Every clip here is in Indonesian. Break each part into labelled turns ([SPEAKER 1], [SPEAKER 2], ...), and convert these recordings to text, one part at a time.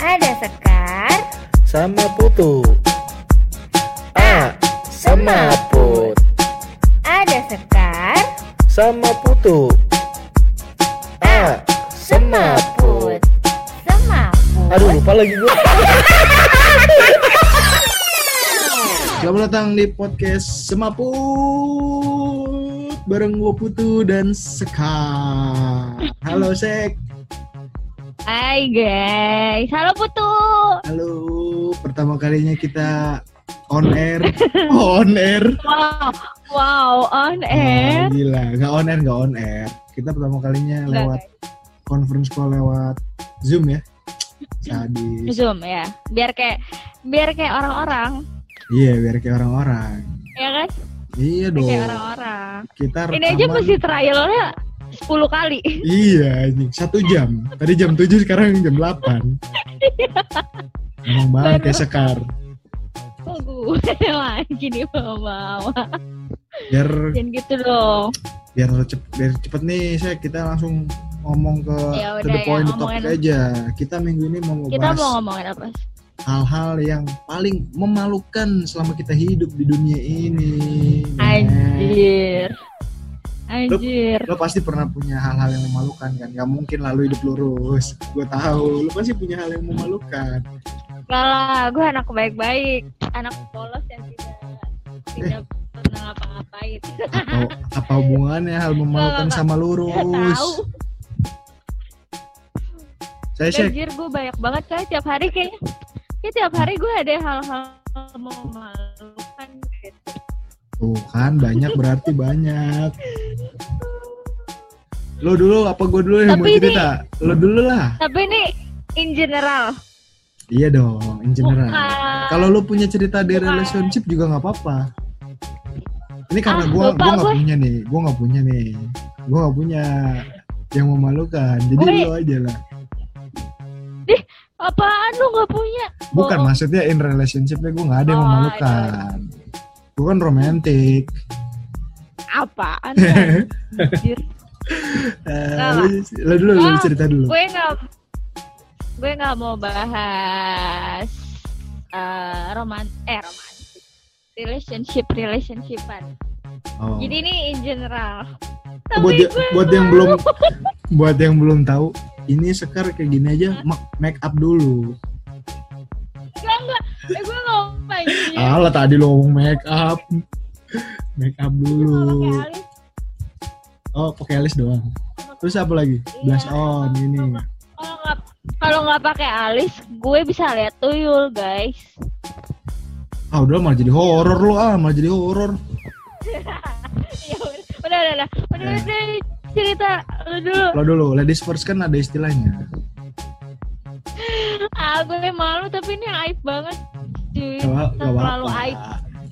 [SPEAKER 1] Ada Sekar,
[SPEAKER 2] sama Putu. A sama Put
[SPEAKER 1] ada Sekar,
[SPEAKER 2] sama Putu. A sama Put.
[SPEAKER 1] semaput.
[SPEAKER 2] Aduh lupa lagi gue.
[SPEAKER 3] Selamat datang di podcast Semaput bareng gue Putu dan Sekar. Halo Sek.
[SPEAKER 1] Hai guys, halo Putu.
[SPEAKER 3] Halo. Pertama kalinya kita on air. Oh, on air.
[SPEAKER 1] Wow, wow, on
[SPEAKER 3] Oh,
[SPEAKER 1] air.
[SPEAKER 3] gila, nggak on air, nggak on air. Kita pertama kalinya lewat conference call lewat Zoom ya. Sadis.
[SPEAKER 1] Zoom ya, biar kayak biar kayak orang-orang,
[SPEAKER 3] Iya, biar kayak orang-orang.
[SPEAKER 1] ya kan?
[SPEAKER 3] Iya dong.
[SPEAKER 1] Kayak orang-orang.
[SPEAKER 3] Kita
[SPEAKER 1] Ini aja
[SPEAKER 3] rekaman-
[SPEAKER 1] mesti trialnya 10 kali.
[SPEAKER 3] Iya, anjing. Satu jam. Tadi jam 7, sekarang jam 8. Emang banget kayak sekar.
[SPEAKER 1] Oh, gue lagi nih bawa
[SPEAKER 3] Biar
[SPEAKER 1] Jangan gitu dong.
[SPEAKER 3] biar cepet, biar cepet nih, saya kita langsung ngomong ke
[SPEAKER 1] Ya
[SPEAKER 3] to
[SPEAKER 1] udah
[SPEAKER 3] the
[SPEAKER 1] ya,
[SPEAKER 3] point,
[SPEAKER 1] ngomongin
[SPEAKER 3] topic aja. Kita minggu ini mau
[SPEAKER 1] Kita
[SPEAKER 3] ngebahas
[SPEAKER 1] mau ngomongin apa?
[SPEAKER 3] hal-hal yang paling memalukan selama kita hidup di dunia ini.
[SPEAKER 1] Anjir. Anjir.
[SPEAKER 3] Lo pasti pernah punya hal-hal yang memalukan kan? Gak mungkin lalu hidup lurus. Gue tahu, lo pasti punya hal yang memalukan.
[SPEAKER 1] Lah, gue anak baik-baik, anak polos yang tidak tidak pernah ngapa-ngapain.
[SPEAKER 3] Atau apa hubungannya hal memalukan
[SPEAKER 1] Nggak,
[SPEAKER 3] sama
[SPEAKER 1] Gak
[SPEAKER 3] lurus?
[SPEAKER 1] tahu.
[SPEAKER 3] Saya sih
[SPEAKER 1] Anjir, gue banyak banget kayak tiap hari kayaknya. Kayak tiap hari gue ada hal-hal memalukan gitu.
[SPEAKER 3] Tuh kan banyak berarti banyak. Lo dulu apa gue dulu yang mau
[SPEAKER 1] ini-
[SPEAKER 3] cerita? Lo dulu lah.
[SPEAKER 1] Tapi ini in general.
[SPEAKER 3] Iya dong, in general. Kalau lo punya cerita di
[SPEAKER 1] Bukan.
[SPEAKER 3] relationship juga nggak apa-apa. Ini karena
[SPEAKER 1] Ah,
[SPEAKER 3] gua
[SPEAKER 1] lupa
[SPEAKER 3] gua nggak
[SPEAKER 1] gue.
[SPEAKER 3] punya nih, gua nggak punya nih, gua nggak punya yang memalukan. Jadi
[SPEAKER 1] Gue-
[SPEAKER 3] lo aja lah.
[SPEAKER 1] Apaan lu gak punya?
[SPEAKER 3] Bukan
[SPEAKER 1] Bohong.
[SPEAKER 3] maksudnya in relationshipnya gua nggak ada yang
[SPEAKER 1] Oh,
[SPEAKER 3] memalukan. Gua kan romantis.
[SPEAKER 1] Apaan?
[SPEAKER 3] Lo, lo dulu, lo
[SPEAKER 1] Oh,
[SPEAKER 3] cerita dulu.
[SPEAKER 1] gue nggak gue nggak mau bahas eh roman eh romantis relationship relationshipan
[SPEAKER 3] Oh.
[SPEAKER 1] jadi ini in general
[SPEAKER 3] buat
[SPEAKER 1] tapi
[SPEAKER 3] ya-
[SPEAKER 1] gue
[SPEAKER 3] buat yang belum buat yang belum tahu ini sekar kayak gini aja ma- make up dulu
[SPEAKER 1] enggak. Eh, gue mau pakai
[SPEAKER 3] alah tadi lo ngomong make up. Make up dulu.
[SPEAKER 1] alis?
[SPEAKER 3] Oh pakai alis doang. Terus apa lagi? Blush on ini.
[SPEAKER 1] kalau nggak kalau nggak pakai alis gue bisa lihat tuyul guys.
[SPEAKER 3] Ah udah malah jadi horor lo ah malah jadi horor.
[SPEAKER 1] Ya udah udah udah udah. Udah, udah cerita lu dulu.
[SPEAKER 3] Lo dulu ladies first kan ada istilahnya
[SPEAKER 1] ah gue malu tapi ini aib banget cuy
[SPEAKER 3] Gak, gak
[SPEAKER 1] terlalu aib.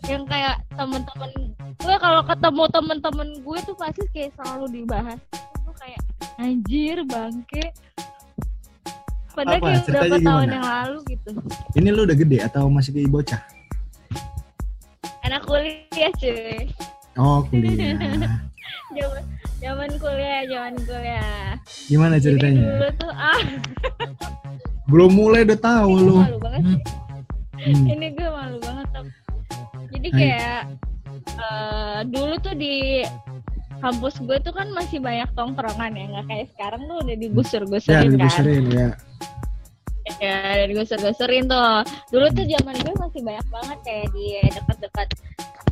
[SPEAKER 1] Yang kayak temen-temen gue kalau ketemu temen-temen gue tuh pasti kayak selalu dibahas. Gue kayak anjir bangke. Padahal
[SPEAKER 3] Apa?
[SPEAKER 1] kayak berapa tahun yang lalu gitu.
[SPEAKER 3] Ini lo udah gede atau masih kayak bocah?
[SPEAKER 1] Anak kuliah cuy.
[SPEAKER 3] Oh kuliah.
[SPEAKER 1] Zaman zaman kuliah zaman kuliah.
[SPEAKER 3] Gimana
[SPEAKER 1] Jadi
[SPEAKER 3] ceritanya?
[SPEAKER 1] dulu tuh ah
[SPEAKER 3] belum mulai udah tahu
[SPEAKER 1] ini malu banget sih.
[SPEAKER 3] Hmm.
[SPEAKER 1] ini gue malu banget tapi jadi kayak eh, dulu tuh di kampus gue tuh kan masih banyak tongkrongan ya. Nggak kayak sekarang tuh udah
[SPEAKER 3] ya
[SPEAKER 1] digusur-gusurin kan
[SPEAKER 3] ya.
[SPEAKER 1] Ya udah digusur-gusurin tuh. Dulu tuh zaman gue masih banyak banget kayak di dekat-dekat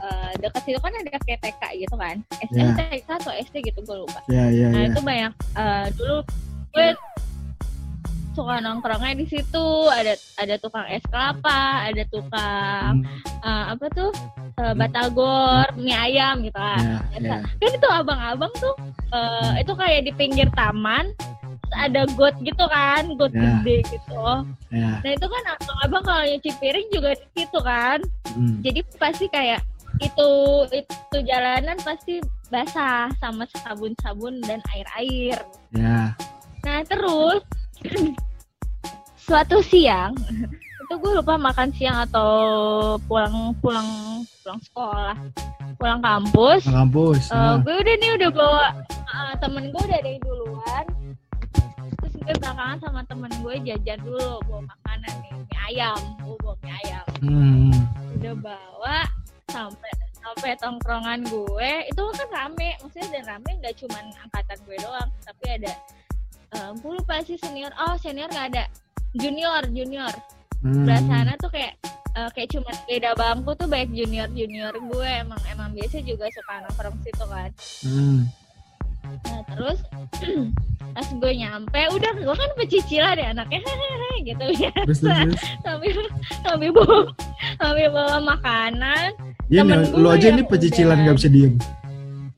[SPEAKER 1] eh, dekat situ kan ada kayak TK gitu kan.
[SPEAKER 3] Ya.
[SPEAKER 1] STK atau SD gitu gue lupa.
[SPEAKER 3] Ya ya
[SPEAKER 1] nah
[SPEAKER 3] ya.
[SPEAKER 1] itu banyak eh, dulu gue suka nongkrongnya di situ. Ada ada tukang es kelapa ada tukang
[SPEAKER 3] Hmm,
[SPEAKER 1] eh, apa tuh? Eh, batagor mie ayam gitu kan.
[SPEAKER 3] Ya, ya.
[SPEAKER 1] kan itu abang-abang tuh eh, itu kayak di pinggir taman ada got gitu kan got
[SPEAKER 3] Ya.
[SPEAKER 1] gede gitu.
[SPEAKER 3] Ya.
[SPEAKER 1] nah itu kan abang-abang kalau nyuci piring juga di situ kan.
[SPEAKER 3] Hmm.
[SPEAKER 1] jadi pasti kayak itu itu jalanan pasti basah sama sabun-sabun dan air-air.
[SPEAKER 3] Ya.
[SPEAKER 1] Nah terus suatu siang itu gue lupa makan siang atau pulang pulang pulang sekolah pulang kampus.
[SPEAKER 3] Ke kampus
[SPEAKER 1] Eh,
[SPEAKER 3] ah.
[SPEAKER 1] gue udah nih udah bawa eh, temen gue udah dari duluan. Terus gue belakangan sama temen gue jajan dulu bawa makan ayam. Bubuk mie ayam.
[SPEAKER 3] Hmm.
[SPEAKER 1] udah bawa sampai sampai tongkrongan gue. Itu kan rame maksudnya dan rame nggak cuman angkatan gue doang tapi ada eh, gue lupa sih senior. Oh senior nggak ada junior junior
[SPEAKER 3] Hmm.
[SPEAKER 1] sana tuh kayak eh, kayak cuma beda bangku tuh baik junior junior gue emang emang biasa juga suka nongkrong situ kan
[SPEAKER 3] Hmm.
[SPEAKER 1] nah terus pas gue nyampe udah gue kan pecicilan ya anaknya gitu ya
[SPEAKER 3] terus. terus.
[SPEAKER 1] sambil sambil bawa sambil bawa makanan
[SPEAKER 3] Iya, lu aja nih pecicilan
[SPEAKER 1] udah-
[SPEAKER 3] nggak bisa diem.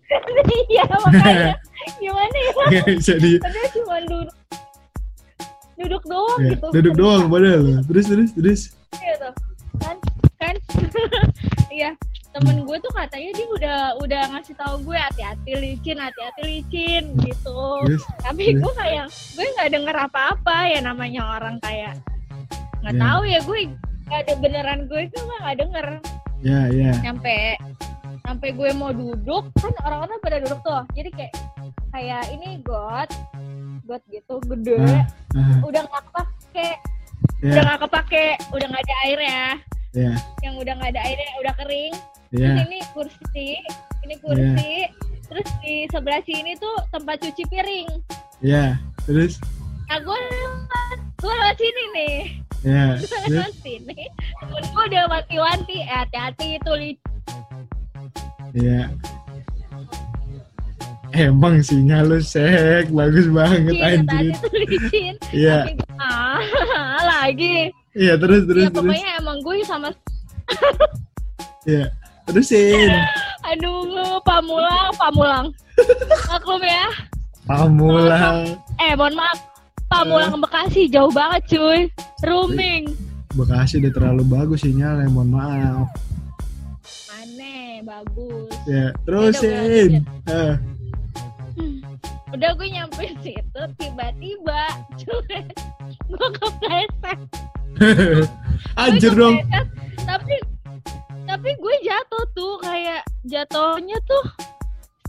[SPEAKER 1] iya makanya gimana ya
[SPEAKER 3] Nggak bisa diem.
[SPEAKER 1] padahal cuma duduk duduk doang
[SPEAKER 3] Ya,
[SPEAKER 1] gitu
[SPEAKER 3] duduk doang padahal. Terus terus terus.
[SPEAKER 1] gitu kan kan iya temen gue tuh katanya dia udah udah ngasih tahu gue hati-hati licin hati-hati licin gitu
[SPEAKER 3] Terus.
[SPEAKER 1] tapi
[SPEAKER 3] Terus?
[SPEAKER 1] gue kayak gue nggak denger apa-apa ya namanya orang kayak nggak
[SPEAKER 3] Ya.
[SPEAKER 1] tahu ya gue nggak ada beneran gue itu mah nggak denger
[SPEAKER 3] Ya ya.
[SPEAKER 1] sampai sampai gue mau duduk kan orang-orang pada duduk tuh jadi kayak kayak ini got got gitu gede.
[SPEAKER 3] Ah, ah,
[SPEAKER 1] udah nggak kepake. Udah
[SPEAKER 3] Ya
[SPEAKER 1] nggak kepake udah nggak ada air ya.
[SPEAKER 3] Ya
[SPEAKER 1] yang udah nggak ada airnya udah kering. Terus
[SPEAKER 3] ya.
[SPEAKER 1] ini kursi ini kursi. Terus di sebelah sini tuh tempat cuci piring.
[SPEAKER 3] Ya. Terus.
[SPEAKER 1] nah gue lewat gue lewat sini nih.
[SPEAKER 3] Ya.
[SPEAKER 1] gue
[SPEAKER 3] Terus.
[SPEAKER 1] lewat sini. Gue udah wanti-wanti eh, hati-hati itu li.
[SPEAKER 3] Ya. Emang sinyal lu sek bagus banget
[SPEAKER 1] tadi
[SPEAKER 3] anjir. Iya.
[SPEAKER 1] Ah lagi
[SPEAKER 3] Iya terus terus
[SPEAKER 1] ya
[SPEAKER 3] terus.
[SPEAKER 1] pokoknya emang gue sama
[SPEAKER 3] Iya. Terusin.
[SPEAKER 1] aduh pamulang pamulang maklum ya
[SPEAKER 3] Pamulang.
[SPEAKER 1] eh mohon maaf pamulang Bekasi jauh banget cuy rooming
[SPEAKER 3] Bekasi udah terlalu bagus sinyalnya, mohon maaf.
[SPEAKER 1] aneh bagus
[SPEAKER 3] Ya, terusin.
[SPEAKER 1] Hmm. Udah gue nyampe situ tiba-tiba cuy gue kepleset
[SPEAKER 3] Anjir dong.
[SPEAKER 1] tapi tapi gue jatuh tuh kayak jatuhnya tuh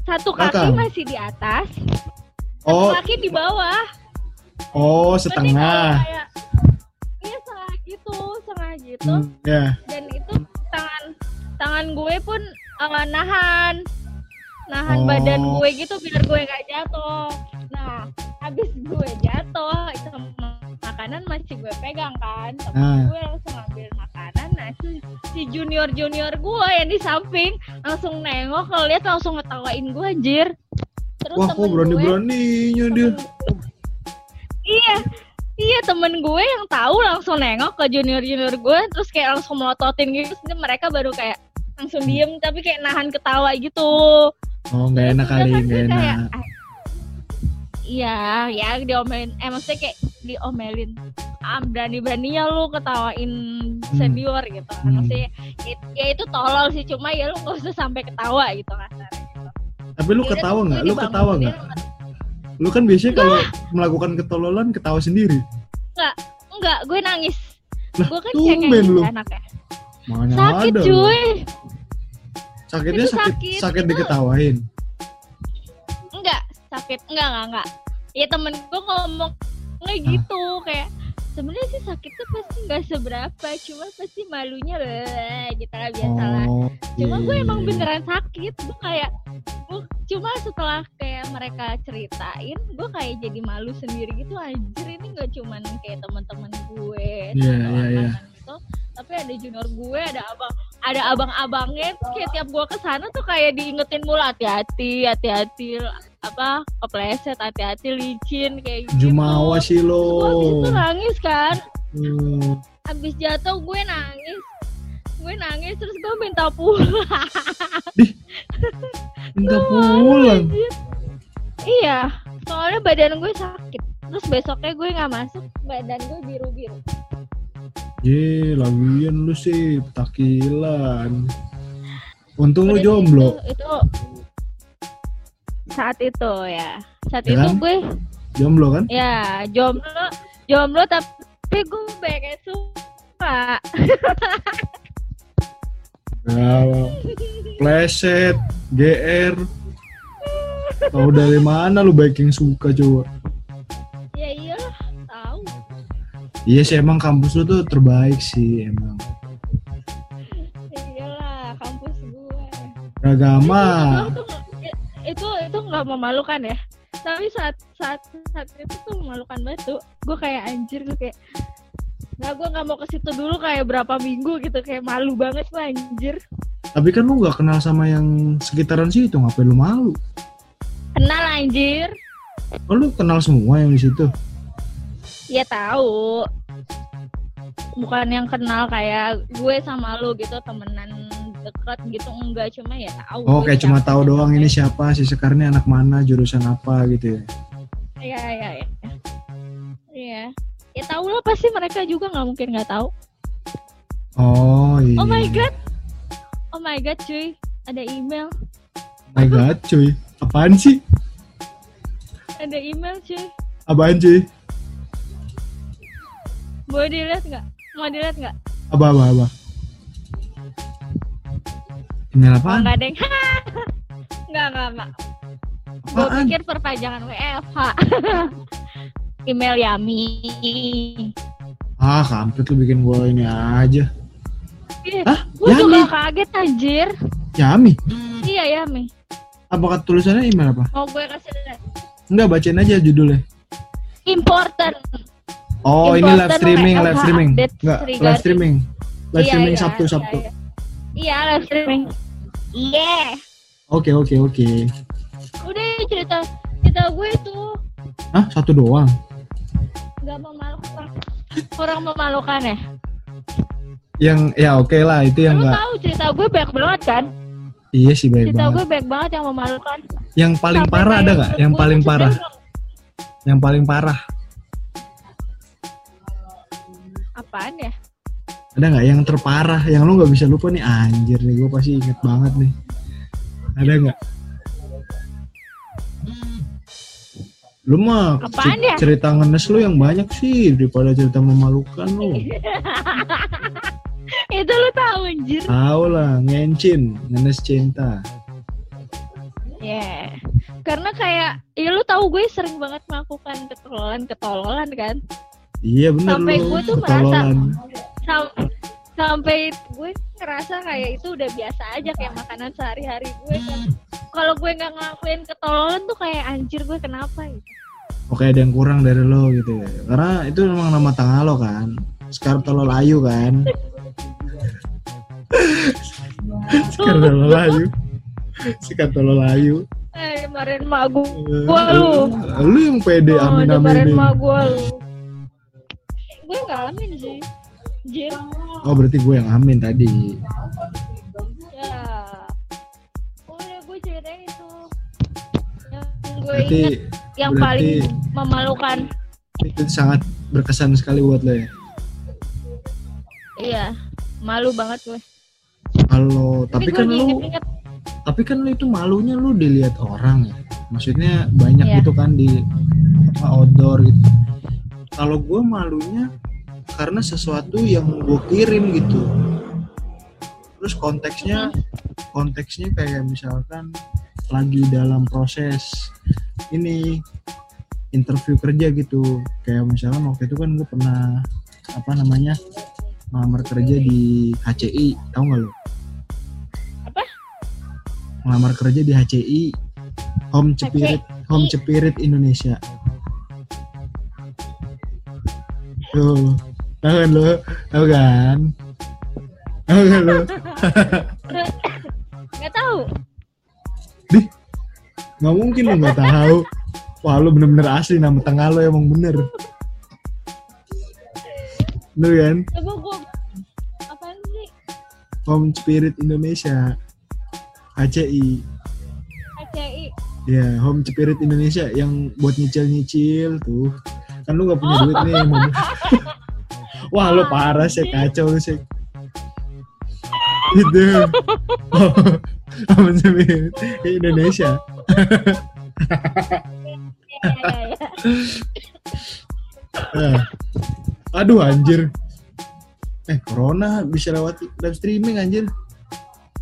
[SPEAKER 1] satu kaki
[SPEAKER 3] Belakang.
[SPEAKER 1] masih di atas
[SPEAKER 3] Oh,
[SPEAKER 1] satu kaki di bawah
[SPEAKER 3] oh setengah.
[SPEAKER 1] kayak iya setengah gitu setengah gitu
[SPEAKER 3] Hmm, ya.
[SPEAKER 1] dan itu tangan tangan gue pun eh, nahan nahan
[SPEAKER 3] Oh.
[SPEAKER 1] badan gue gitu biar gue nggak jatuh nah habis gue jatuh itu makanan masih gue pegang kan temen
[SPEAKER 3] Ah.
[SPEAKER 1] gue langsung ambil makanan nah si, si junior junior gue yang di samping langsung nengok ngeliat langsung ngetawain gue anjir terus
[SPEAKER 3] Wah, kok
[SPEAKER 1] temen gue-
[SPEAKER 3] berani-beraninya dia.
[SPEAKER 1] iya iya temen gue yang tahu langsung nengok ke junior junior gue terus kayak langsung melototin gitu terus mereka baru kayak langsung diem tapi kayak nahan ketawa gitu
[SPEAKER 3] Oh, nggak enak
[SPEAKER 1] Terus
[SPEAKER 3] kali,
[SPEAKER 1] kan
[SPEAKER 3] nggak enak.
[SPEAKER 1] "Ah, iya ya diomelin. Eh maksudnya kayak diomelin. Ah, berani beraninya lu ketawain
[SPEAKER 3] Hmm.
[SPEAKER 1] senior gitu. Kan maksudnya it- ya itu tolol sih. Cuma ya lu gak usah sampai ketawa gitu kasarnya
[SPEAKER 3] Tapi lu
[SPEAKER 1] Yaudah,
[SPEAKER 3] ketawa nggak? Lu ketawa nggak? Lu kan biasanya kalau melakukan ketololan ketawa sendiri.
[SPEAKER 1] enggak. Gue nangis.
[SPEAKER 3] Lah,
[SPEAKER 1] gue kan cengeng anaknya.
[SPEAKER 3] Mana
[SPEAKER 1] sakit
[SPEAKER 3] ada
[SPEAKER 1] cuy
[SPEAKER 3] Sakitnya
[SPEAKER 1] Itu
[SPEAKER 3] sakit
[SPEAKER 1] sakit,
[SPEAKER 3] sakit
[SPEAKER 1] itu-
[SPEAKER 3] diketawain.
[SPEAKER 1] enggak sakit enggak enggak enggak ya temen gue ngomong nggak gitu kayak sebenarnya sih sakitnya pasti nggak seberapa cuma pasti malunya lah gitu lah biasa lah
[SPEAKER 3] Oh.
[SPEAKER 1] cuma gue
[SPEAKER 3] iya,
[SPEAKER 1] emang
[SPEAKER 3] iya.
[SPEAKER 1] beneran sakit gue kayak gue cuma setelah kayak mereka ceritain gue kayak jadi malu sendiri gitu anjir ini nggak cuman kayak teman-teman gue
[SPEAKER 3] Iya, iya, iya.
[SPEAKER 1] angkatan gitu. Tapi ada junior gue ada abang ada abang-abangnya kayak tiap gue ke sana tuh kayak diingetin mulu hati-hati hati-hati apa kepleset hati-hati licin kayak gitu.
[SPEAKER 3] Jumawa sih
[SPEAKER 1] gue
[SPEAKER 3] lo.
[SPEAKER 1] itu nangis kan.
[SPEAKER 3] Hmm.
[SPEAKER 1] abis jatuh gue nangis. Gue nangis terus gue minta pulang.
[SPEAKER 3] Minta pulang.
[SPEAKER 1] iya soalnya badan gue sakit. Terus besoknya gue nggak masuk badan gue biru biru
[SPEAKER 3] Ye, lagian lu sih petakilan. Untung lu jomblo.
[SPEAKER 1] itu, itu saat itu ya saat
[SPEAKER 3] Ya
[SPEAKER 1] itu
[SPEAKER 3] kan?
[SPEAKER 1] gue
[SPEAKER 3] Jomblo kan?
[SPEAKER 1] ya jomblo jomblo tapi gue banyak suka
[SPEAKER 3] Ya, pleset, GR. Tahu dari mana lu baik yang suka coba?
[SPEAKER 1] Ya
[SPEAKER 3] Iya sih emang kampus lu tuh terbaik sih emang.
[SPEAKER 1] iyalah kampus gue
[SPEAKER 3] Agama.
[SPEAKER 1] itu itu nggak memalukan ya tapi saat saat saat itu tuh memalukan banget tuh gue kayak anjir gue kayak nggak gue nggak mau ke situ dulu kayak berapa minggu gitu kayak malu banget gue anjir
[SPEAKER 3] Tapi kan lu nggak kenal sama yang sekitaran situ, ngapain lu malu?
[SPEAKER 1] kenal anjir
[SPEAKER 3] Oh, lu kenal semua yang di situ.
[SPEAKER 1] Ya tahu bukan yang kenal kayak gue sama lu gitu temenan deket gitu enggak cuma ya tahu
[SPEAKER 3] Oh, kayak cuma tahu doang ini siapa, si Sekar ini anak mana, jurusan apa gitu ya.
[SPEAKER 1] Iya iya iya. Iya. Ya tahu lah pasti mereka juga nggak mungkin nggak tahu.
[SPEAKER 3] Oh, iya.
[SPEAKER 1] Oh my god. Oh my god cuy. Ada email.
[SPEAKER 3] Oh my god, cuy. Apaan sih?
[SPEAKER 1] Ada email cuy.
[SPEAKER 3] Apaan cuy?
[SPEAKER 1] Mau dilihat nggak? Mau dilihat nggak?
[SPEAKER 3] Apa apa apa? Email
[SPEAKER 1] Oh,
[SPEAKER 3] apaan?
[SPEAKER 1] nggak deng. Nggak nggak nggak. Gue pikir perpanjangan WFH. email Yami.
[SPEAKER 3] Ah, kampret lu bikin gua ini aja.
[SPEAKER 1] Ih,
[SPEAKER 3] Hah?
[SPEAKER 1] Gue juga kaget anjir.
[SPEAKER 3] Yami.
[SPEAKER 1] Iya Yami.
[SPEAKER 3] Apakah tulisannya email apa?
[SPEAKER 1] Mau gue kasih lihat.
[SPEAKER 3] Enggak, bacain aja judulnya.
[SPEAKER 1] Important.
[SPEAKER 3] Oh, ini live streaming, live streaming. Enggak, live streaming. Live
[SPEAKER 1] Iya,
[SPEAKER 3] streaming
[SPEAKER 1] iya,
[SPEAKER 3] Sabtu,
[SPEAKER 1] iya,
[SPEAKER 3] Sabtu.
[SPEAKER 1] Iya, Iya, live streaming. Iya.
[SPEAKER 3] Oke, oke, oke.
[SPEAKER 1] Udah cerita cerita gue tuh
[SPEAKER 3] Hah, satu doang?
[SPEAKER 1] nggak memalukan. Kurang memalukan ya.
[SPEAKER 3] Yang ya oke lah, itu yang enggak.
[SPEAKER 1] tahu cerita gue banyak banget kan?
[SPEAKER 3] Iya sih baik
[SPEAKER 1] Cerita
[SPEAKER 3] banget.
[SPEAKER 1] gue banyak banget yang memalukan.
[SPEAKER 3] Yang paling
[SPEAKER 1] Sampai
[SPEAKER 3] parah ada nggak? Yang paling parah? Yang paling parah.
[SPEAKER 1] Apaan ya?
[SPEAKER 3] Ada nggak yang terparah? Yang lu nggak bisa lupa nih anjir nih, gue pasti inget banget nih. Ada nggak? Lu mah
[SPEAKER 1] Apaan
[SPEAKER 3] cer-
[SPEAKER 1] ya?
[SPEAKER 3] cerita ngenes lu yang banyak sih daripada cerita memalukan lu.
[SPEAKER 1] Itu lu tahu anjir.
[SPEAKER 3] Tahu lah, ngencin, ngenes cinta.
[SPEAKER 1] Ya. Karena kayak ya lu tahu gue sering banget melakukan ketololan-ketololan kan.
[SPEAKER 3] Iya bener
[SPEAKER 1] Sampai gue tuh merasa-. Sam- sampai gue ngerasa kayak itu udah biasa aja kayak makanan sehari-hari gue kan. Kalau gue nggak ngelakuin ketololan tuh kayak anjir gue kenapa gitu.
[SPEAKER 3] Oke ada yang kurang dari lo gitu ya. Karena itu memang nama tengah lo kan. Sekarang tolol ayu kan. Sekarang tolol ayu. Sekarang tolol ayu.
[SPEAKER 1] Eh, kemarin mak gue
[SPEAKER 3] Eh,
[SPEAKER 1] Gua lu.
[SPEAKER 3] Lu yang pede
[SPEAKER 1] oh,
[SPEAKER 3] amin
[SPEAKER 1] kemarin
[SPEAKER 3] amin.
[SPEAKER 1] mak gue lu. Gue nggak amin sih. Jir.
[SPEAKER 3] Oh berarti gue yang amin tadi.
[SPEAKER 1] Ya. Udah gue ceritain itu. Yang gue
[SPEAKER 3] Berarti
[SPEAKER 1] inget yang
[SPEAKER 3] berarti-
[SPEAKER 1] paling memalukan.
[SPEAKER 3] itu sangat berkesan sekali buat lo ya.
[SPEAKER 1] Iya. Malu banget gue.
[SPEAKER 3] Kalau tapi
[SPEAKER 1] gue
[SPEAKER 3] kan lu tapi kan lu itu malunya lu dilihat orang ya maksudnya banyak
[SPEAKER 1] Iya.
[SPEAKER 3] gitu kan di apa outdoor gitu kalau gue malunya karena sesuatu yang gue kirim gitu. Terus konteksnya konteksnya kayak misalkan lagi dalam proses ini interview kerja gitu. Kayak misalkan waktu itu kan gue pernah apa namanya ngelamar kerja di HCI tahu nggak lo
[SPEAKER 1] Apa?
[SPEAKER 3] ngelamar kerja di HCI Home Cepirit Home Cepirit Indonesia tuh tahu kan lo tahu kan? Tahu kan lo
[SPEAKER 1] nggak tahu.
[SPEAKER 3] nggak mungkin lo nggak tahu. Wah lo bener-bener asli nama tengah lo emang bener. Lu kan?
[SPEAKER 1] Coba gue apaan sih?
[SPEAKER 3] Home Spirit Indonesia. HCI
[SPEAKER 1] HCI.
[SPEAKER 3] ya Home Spirit Indonesia yang buat nyicil-nyicil tuh kan lu nggak punya duit nih mau wah lu parah sih kacau lu sih. Itu. Oh, Home Spirit Indonesia. Eh. aduh anjir. Eh corona bisa lewat live streaming anjir.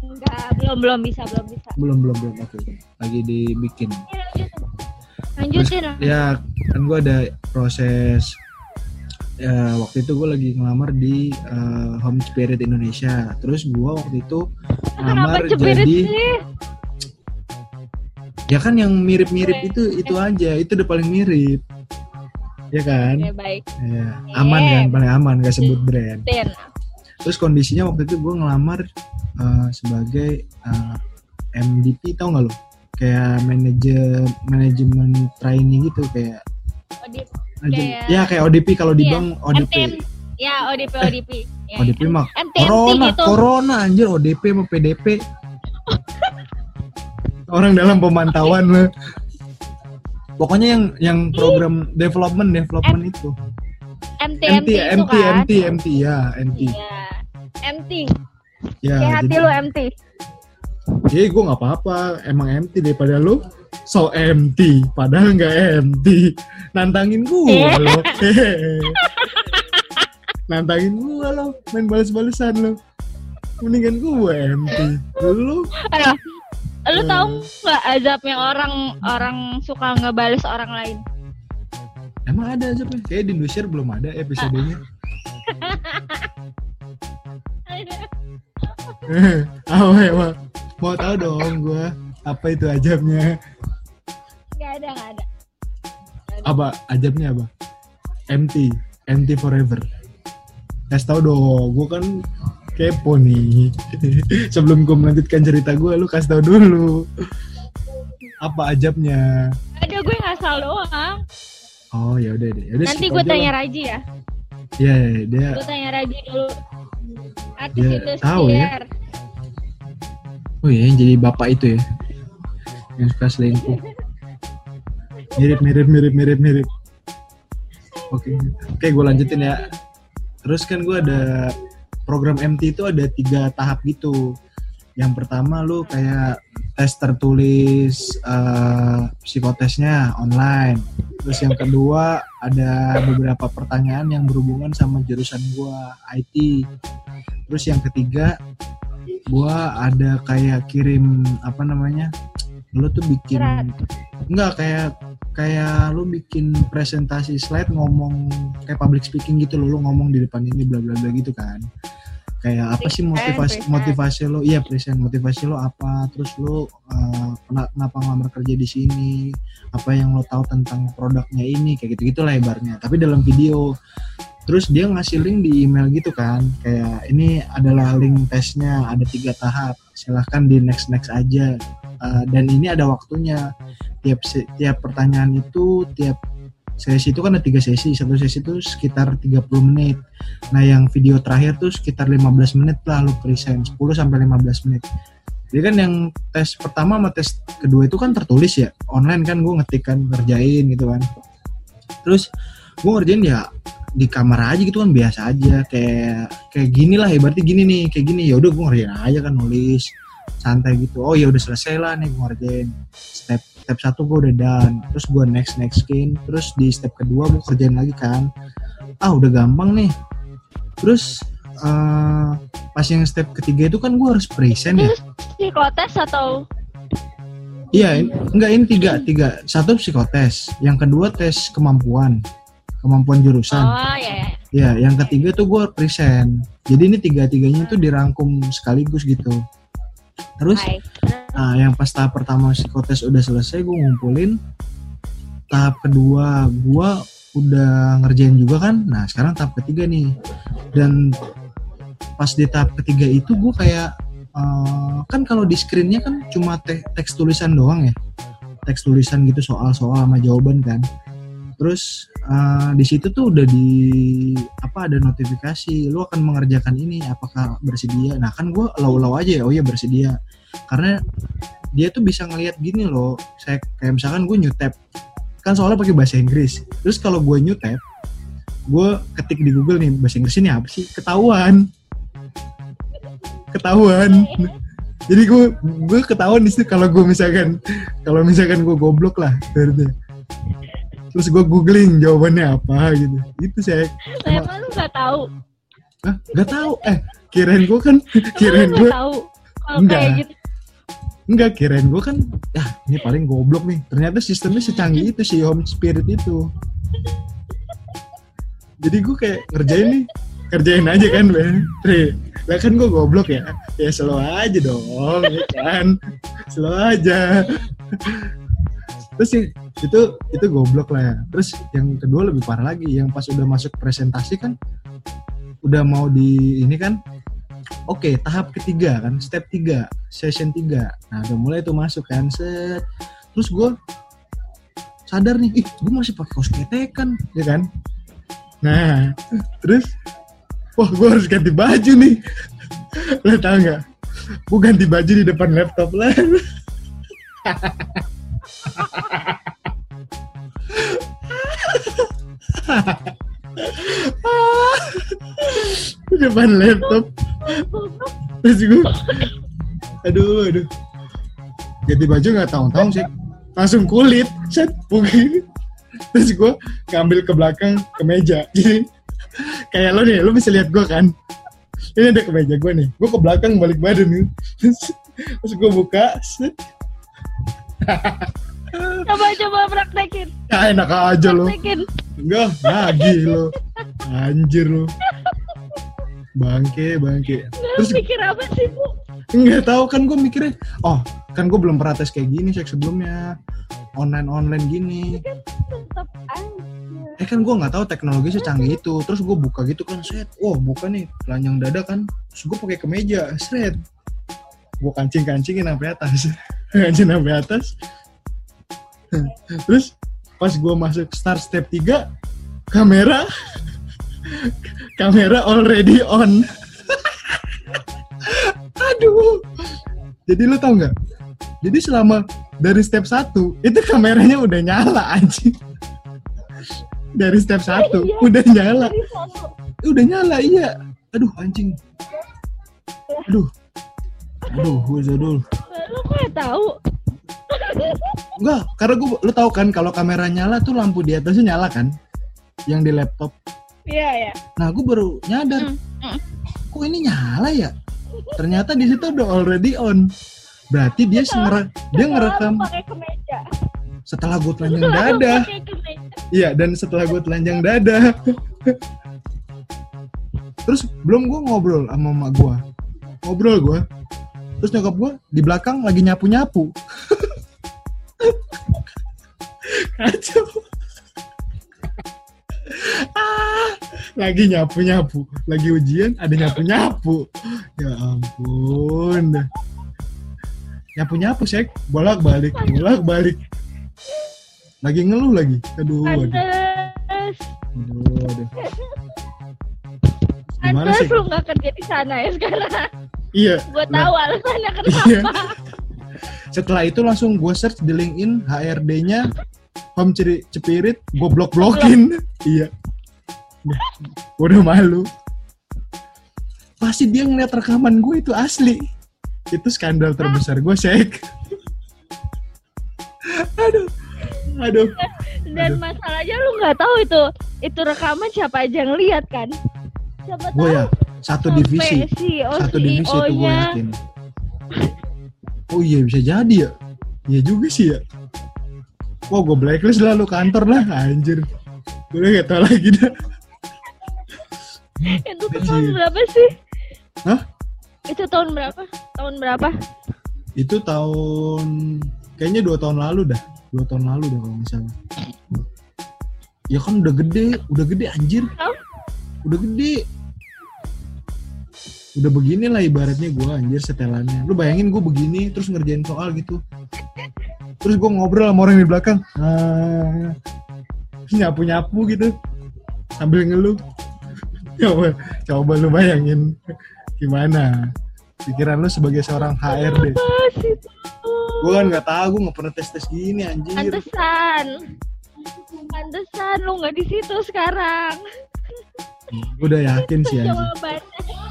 [SPEAKER 1] Enggak, belum belum bisa, belum bisa.
[SPEAKER 3] belum belum belum. Oke oke. lagi dibikin.
[SPEAKER 1] Ya, lanjutin. Lah.
[SPEAKER 3] ya kan gua ada proses ya, waktu itu gue lagi ngelamar di eh, Home Spirit Indonesia terus gue waktu itu ngelamar jadi
[SPEAKER 1] sih?
[SPEAKER 3] ya kan yang mirip-mirip itu itu aja itu udah paling mirip ya kan
[SPEAKER 1] Oke, baik.
[SPEAKER 3] ya, aman kan paling aman gak sebut brand
[SPEAKER 1] Ten.
[SPEAKER 3] terus kondisinya waktu itu gue ngelamar eh, sebagai eh, MDP tau gak lo kayak manajer manajemen training gitu kayak
[SPEAKER 1] ODP. Kayak-
[SPEAKER 3] ya kayak ODP kalau di
[SPEAKER 1] Iya,
[SPEAKER 3] bank ODP
[SPEAKER 1] MTM. Ya, ODP, ODP. Ya,
[SPEAKER 3] ODP mah corona
[SPEAKER 1] gitu.
[SPEAKER 3] corona anjir ODP sama PDP orang dalam pemantauan lo pokoknya yang yang program development development itu
[SPEAKER 1] MTMT
[SPEAKER 3] MT
[SPEAKER 1] itu
[SPEAKER 3] MT
[SPEAKER 1] kan.
[SPEAKER 3] MT MT ya MT
[SPEAKER 1] Iya. MT.
[SPEAKER 3] ya
[SPEAKER 1] Kayak hati lu MT.
[SPEAKER 3] Jadi gue nggak apa-apa, emang empty daripada lu so empty, padahal nggak empty. Nantangin gue
[SPEAKER 1] Iya.
[SPEAKER 3] lo, nantangin gue lo, main balas-balesan lo. Mendingan gue empty. Lu
[SPEAKER 1] Aduh. Lu
[SPEAKER 3] Hmm.
[SPEAKER 1] tahu nggak azabnya orang orang suka ngebales orang lain?
[SPEAKER 3] emang ada Pak? Kayak di Indosiar belum ada episodenya. Apa emang? Mau tahu dong gue apa itu ajabnya?
[SPEAKER 1] Gak ada, gak ada.
[SPEAKER 3] Apa ajabnya apa? Empty, empty forever. Kasih tau dong, gue kan kepo nih. Sebelum gue melanjutkan cerita gue, lu kasih tau dulu. Apa ajabnya?
[SPEAKER 1] Ada gue ngasal doang.
[SPEAKER 3] Oh ya udah deh. Yaudah,
[SPEAKER 1] Nanti gue tanya
[SPEAKER 3] lah.
[SPEAKER 1] Raji ya.
[SPEAKER 3] Iya, iya, dia
[SPEAKER 1] Gue tanya Raji dulu. Artis
[SPEAKER 3] Dia
[SPEAKER 1] Indosiar.
[SPEAKER 3] tahu ya. Oh iya, yang jadi bapak itu ya. Yang suka selingkuh. Mirip, mirip, mirip, mirip, mirip. Oke, oke gue lanjutin ya. Terus kan gue ada program MT itu ada tiga tahap gitu. Yang pertama lu kayak tes tertulis eh, psikotesnya online. Terus yang kedua ada beberapa pertanyaan yang berhubungan sama jurusan gua IT. Terus yang ketiga gua ada kayak kirim apa namanya? Lu tuh bikin
[SPEAKER 1] Surat.
[SPEAKER 3] enggak kayak kayak lu bikin presentasi slide ngomong kayak public speaking gitu loh, lu ngomong di depan ini bla bla bla gitu kan. Kayak apa sih motivasi
[SPEAKER 1] present.
[SPEAKER 3] motivasi lo? Iya, present motivasi lo apa? Terus lu eh, kena- kenapa ngelamar kerja di sini? Apa yang lo tahu tentang produknya ini? Kayak gitu-gitu lah ibarnya. Tapi dalam video. Terus dia ngasih link di email gitu kan, kayak ini adalah link tesnya, ada tiga tahap. Silahkan di next next aja. Eh, dan ini ada waktunya. Tiap tiap pertanyaan itu, tiap sesi itu kan ada tiga sesi. Satu sesi itu sekitar 30 menit. Nah, yang video terakhir tuh sekitar 15 menit lah lu present, 10 sampai 15 menit. Jadi kan yang tes pertama sama tes kedua itu kan tertulis ya, online kan gue ngetik kan ngerjain gitu kan. Terus gue ngerjain ya di kamar aja gitu kan biasa aja. Kayak kayak gini lah ibaratnya gini nih kayak gini. Ya udah gue ngerjain aja kan nulis santai gitu. Oh ya udah selesai lah nih gue ngerjain. Step step satu gue udah done. Terus gue next next skin. Terus di step kedua gue kerjain lagi kan. Ah udah gampang nih. Terus eh, pas yang step ketiga itu kan gue harus present ya?
[SPEAKER 1] Psikotes atau?
[SPEAKER 3] Iya, enggak ini tiga, tiga. Satu psikotes, yang kedua tes kemampuan, kemampuan jurusan.
[SPEAKER 1] Oh ya ya.
[SPEAKER 3] Ya, yang ketiga tuh gue present. Jadi ini tiga-tiganya tuh dirangkum sekaligus gitu. Terus, nah yang pas tahap pertama psikotes udah selesai, gue ngumpulin. Tahap kedua, gue udah ngerjain juga kan. Nah, sekarang tahap ketiga nih. Dan pas di tahap ketiga itu gue kayak eh, kan kalau di screennya kan cuma te- teks tulisan doang ya teks tulisan gitu soal-soal sama jawaban kan terus eh, di situ tuh udah di apa ada notifikasi lu akan mengerjakan ini apakah bersedia? Nah kan gue lau-lau aja ya oh ya bersedia. Karena dia tuh bisa ngelihat gini loh saya kayak misalkan gue nyutep kan soalnya pakai bahasa Inggris. Terus kalau gue nyutep gue ketik di Google nih bahasa Inggris ini apa sih? Ketahuan. Ketahuan. Jadi gue gue ketahuan di situ kalau gue misalkan kalau misalkan gue goblok lah berarti terus gue googling jawabannya apa gitu. Itu saya
[SPEAKER 1] Saya
[SPEAKER 3] Emang-
[SPEAKER 1] lu nggak tahu.
[SPEAKER 3] ah nggak tahu? Eh kirain gue kan kirain gue Enggak.
[SPEAKER 1] kayak gitu.
[SPEAKER 3] enggak kirain gue kan ya ini paling goblok nih. Ternyata sistemnya secanggih itu si home spirit itu. Jadi gue kayak ngerjain nih kerjain aja kan Ben Tri. Lah kan gue goblok ya? Ya slow aja dong ya kan? Slow aja terus itu itu goblok lah ya. Terus yang kedua lebih parah lagi yang pas udah masuk presentasi kan udah mau di ini kan oke tahap ketiga kan step tiga session tiga. Nah udah mulai tuh masuk kan set. Terus gue sadar nih ih gue masih pakai kaos ketekan ya kan? Nah terus wah gue harus ganti baju nih. Lo tau nggak? Gue ganti baju di depan laptop lah depan laptop. Terus gue aduh aduh. Ganti baju nggak tahu-tahu sih. Langsung kulit. Set mungkin. Terus gue ngambil ke belakang ke meja jadi kayak lo nih lo bisa lihat gue kan? Ini ada ke meja gue nih. Gue ke belakang balik badan nih. Terus, terus gue buka set
[SPEAKER 1] Coba coba praktekin.
[SPEAKER 3] ya enak aja lo enggak lagi lo anjir lo bangke bangke
[SPEAKER 1] Terus mikir apa sih, Bu?
[SPEAKER 3] Nggak tahu kan gue mikirnya, oh kan gue belum pernah tes kayak gini sih sebelumnya online online gini.
[SPEAKER 1] Tetap aja.
[SPEAKER 3] Eh kan gue nggak tahu teknologi secanggih itu. Terus gue buka gitu kan, set, wah buka nih telanjang dada kan. Terus gue pakai kemeja, set. Gue kancing kancingin sampai atas, kancing sampai atas. Terus pas gue masuk start step 3 kamera kamera already on. Aduh. Jadi lu tau nggak? Jadi selama dari step 1 itu kameranya udah nyala anjing. Dari step 1
[SPEAKER 1] iya.
[SPEAKER 3] udah nyala.
[SPEAKER 1] Dari sono.
[SPEAKER 3] Udah nyala iya. Aduh anjing. Aduh. Aduh, gue jadul.
[SPEAKER 1] Lu kok tahu?
[SPEAKER 3] Enggak, karena gue lu tahu kan kalau kamera nyala tuh lampu di atasnya nyala kan? Yang di laptop.
[SPEAKER 1] Iya, ya.
[SPEAKER 3] Nah, gue baru nyadar.
[SPEAKER 1] Hmm, hmm.
[SPEAKER 3] Kok ini nyala ya? Ternyata di situ udah already on. Berarti dia ngere- dia ngerekam setelah gue telanjang dada. Iya, dan setelah gue telanjang dada. Terus belum gue ngobrol sama emak gue. Ngobrol gue. Terus nyokap gue di belakang lagi nyapu-nyapu. Kacau. Ah, lagi nyapu-nyapu. Lagi ujian ada nyapu-nyapu. Ya ampun. dah. Nyapu-nyapu, Sek. Bolak-balik, bolak-balik. Lagi ngeluh lagi. Aduh, aduh. Aduh, aduh. Gimana
[SPEAKER 1] Pantes
[SPEAKER 3] sih?
[SPEAKER 1] lu gak kerja di sana ya sekarang.
[SPEAKER 3] Iya.
[SPEAKER 1] Gue
[SPEAKER 3] Nah,
[SPEAKER 1] tahu alasannya
[SPEAKER 3] Iya. Setelah itu langsung gue search di LinkedIn HRD-nya Home Ciri Cepirit, gue blok-blokin. iya. Gue udah malu. Pasti dia ngeliat rekaman gue itu asli. Itu skandal terbesar gue, Sek. aduh. Aduh.
[SPEAKER 1] Dan masalahnya lu nggak tahu itu itu rekaman siapa aja yang lihat kan? Siapa tahu
[SPEAKER 3] Gue ya, satu
[SPEAKER 1] sampai
[SPEAKER 3] divisi.
[SPEAKER 1] CEO,
[SPEAKER 3] Satu divisi itu gue yakin. Oh iya bisa jadi ya. Iya juga sih ya. Wah gue blacklist lah lu kantor lah anjir. Gue udah gak tau lagi dah.
[SPEAKER 1] Itu tuh tahun berapa sih?
[SPEAKER 3] Hah?
[SPEAKER 1] Itu tahun berapa? Tahun berapa?
[SPEAKER 3] Itu tahun kayaknya dua tahun lalu dah. Dua tahun lalu dah kalau salah. Ya kan udah gede, udah gede anjir. Udah gede. Udah begini lah ibaratnya gue anjir setelannya. Lu bayangin gue begini terus ngerjain soal gitu. Terus gue ngobrol sama orang di belakang. Ah, nyapu-nyapu gitu. Sambil ngeluh. Coba, coba lu bayangin gimana pikiran lu sebagai seorang HRD. Gue kan nggak tahu, gue nggak pernah tes tes gini anjir.
[SPEAKER 1] Pantesan. Pantesan lu nggak di situ sekarang.
[SPEAKER 3] Gue udah yakin sih anjir.
[SPEAKER 1] Jawabannya.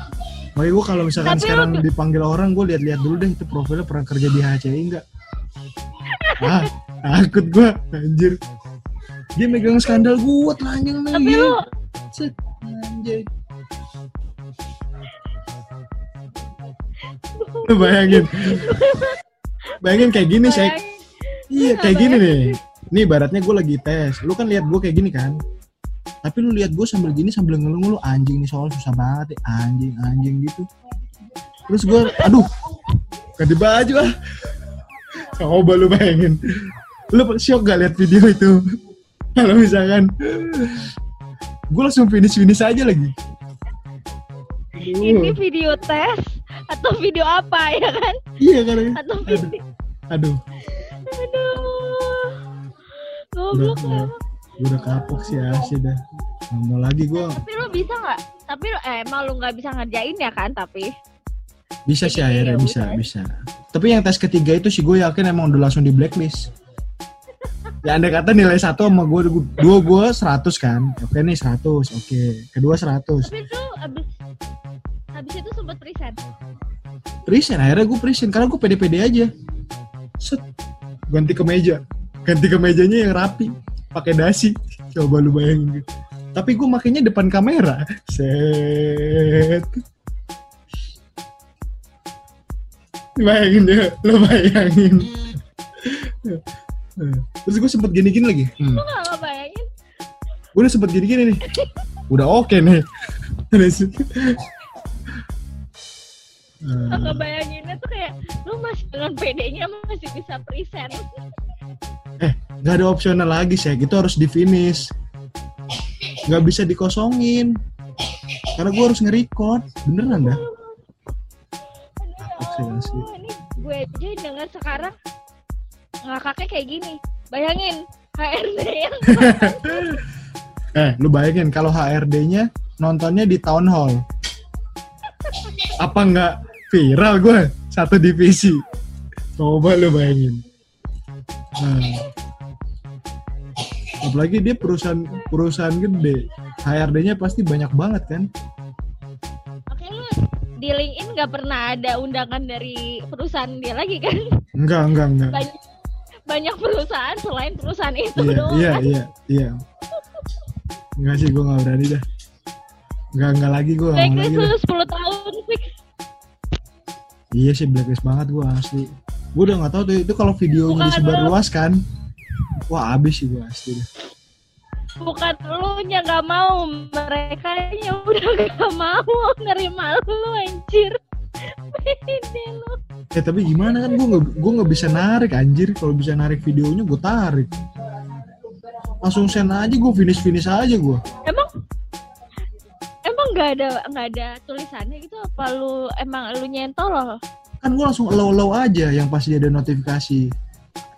[SPEAKER 3] Makanya gue kalau misalkan
[SPEAKER 1] Tapi
[SPEAKER 3] sekarang
[SPEAKER 1] lu-
[SPEAKER 3] dipanggil orang, gue lihat-lihat dulu deh itu profilnya pernah kerja di HCI nggak? Ah, takut gue, anjir. Dia megang skandal gue telanjang nih.
[SPEAKER 1] Tapi lu
[SPEAKER 3] Set, anjir. Lu bayangin. bayangin kayak gini,
[SPEAKER 1] bayangin,
[SPEAKER 3] Iya, kayak gini nih. Nih ibaratnya gue lagi tes. Lu kan lihat gue kayak gini kan. Tapi lu lihat gue sambil gini sambil ngeluh-ngeluh anjing nih soal susah banget ya anjing anjing gitu. Terus gue aduh ganti baju ah. Coba lu bayangin. Lu shock gak lihat video itu? Kalau misalkan gue langsung finish finish aja lagi.
[SPEAKER 1] Ini
[SPEAKER 3] Aduh,
[SPEAKER 1] video tes atau video apa ya kan?
[SPEAKER 3] iya kan?
[SPEAKER 1] Atau
[SPEAKER 3] aduh
[SPEAKER 1] video
[SPEAKER 3] aduh.
[SPEAKER 1] Aduh.
[SPEAKER 3] udah
[SPEAKER 1] Goblok
[SPEAKER 3] udah, udah kapok sih asli dah mau lagi gue
[SPEAKER 1] Tapi lu bisa nggak? Tapi lu eh, emang lu nggak bisa ngerjain ya kan? Tapi?
[SPEAKER 3] Bisa sih akhirnya
[SPEAKER 1] ya
[SPEAKER 3] bisa bisa. Tapi yang tes ketiga itu sih gue yakin emang udah langsung di blacklist. Ya andai kata nilai satu sama gue dua gue 100 kan? Oke nih 100 oke kedua 100
[SPEAKER 1] tapi itu abis abis itu sempet present.
[SPEAKER 3] present akhirnya gue present. Karena gue pede-pede aja. Set. Ganti kemeja ganti kemejanya yang rapi. Pakai dasi. Coba lu bayangin. gitu. Tapi gue makainya depan kamera. Set. Bayangin ya lo bayangin terus gue sempet gini-gini lagi. Hmm.
[SPEAKER 1] Lu nggak ngebayangin?
[SPEAKER 3] gue udah sempet gini-gini nih. Udah oke nih. Terus.
[SPEAKER 1] Lu
[SPEAKER 3] Eh,
[SPEAKER 1] ngebayanginnya tuh kayak lu masih dengan PD-nya masih bisa present.
[SPEAKER 3] nggak ada opsional lagi sih itu harus di finish nggak bisa dikosongin. Karena gue harus nge-record. Beneran dah.
[SPEAKER 1] Oh, ini gue aja denger sekarang. Ngakaknya kayak gini. Bayangin HRD yang
[SPEAKER 3] eh lu bayangin kalau HRD-nya nontonnya di town hall. Apa nggak viral gue satu divisi. Coba lu bayangin. Nah. Apalagi dia perusahaan perusahaan gede HRD-nya pasti banyak banget kan
[SPEAKER 1] Oke lu di LinkedIn nggak pernah ada undangan dari perusahaan dia lagi kan?
[SPEAKER 3] enggak enggak enggak
[SPEAKER 1] Banyak banyak perusahaan selain perusahaan itu
[SPEAKER 3] iya
[SPEAKER 1] doang.
[SPEAKER 3] iya
[SPEAKER 1] kan?
[SPEAKER 3] iya iya enggak sih gue nggak berani dah enggak enggak lagi gue
[SPEAKER 1] Blacklist
[SPEAKER 3] lagi
[SPEAKER 1] lu 10 tahun fix.
[SPEAKER 3] iya sih blacklist banget gue asli gue udah nggak tahu tuh itu kalau videonya
[SPEAKER 1] Bukan
[SPEAKER 3] disebar
[SPEAKER 1] lu.
[SPEAKER 3] luas kan wah abis sih gue asli dah.
[SPEAKER 1] Bukan lu nya nggak mau, mereka nya udah gak mau nerima lu anjir. Lu.
[SPEAKER 3] Eh tapi gimana kan gue gue nggak bisa narik anjir kalau bisa narik videonya gue tarik langsung send aja gue finish finish aja gue
[SPEAKER 1] Emang emang nggak ada nggak ada tulisannya gitu apa lu emang lu nyentol loh?
[SPEAKER 3] kan gue langsung allow allow aja yang pasti ada notifikasi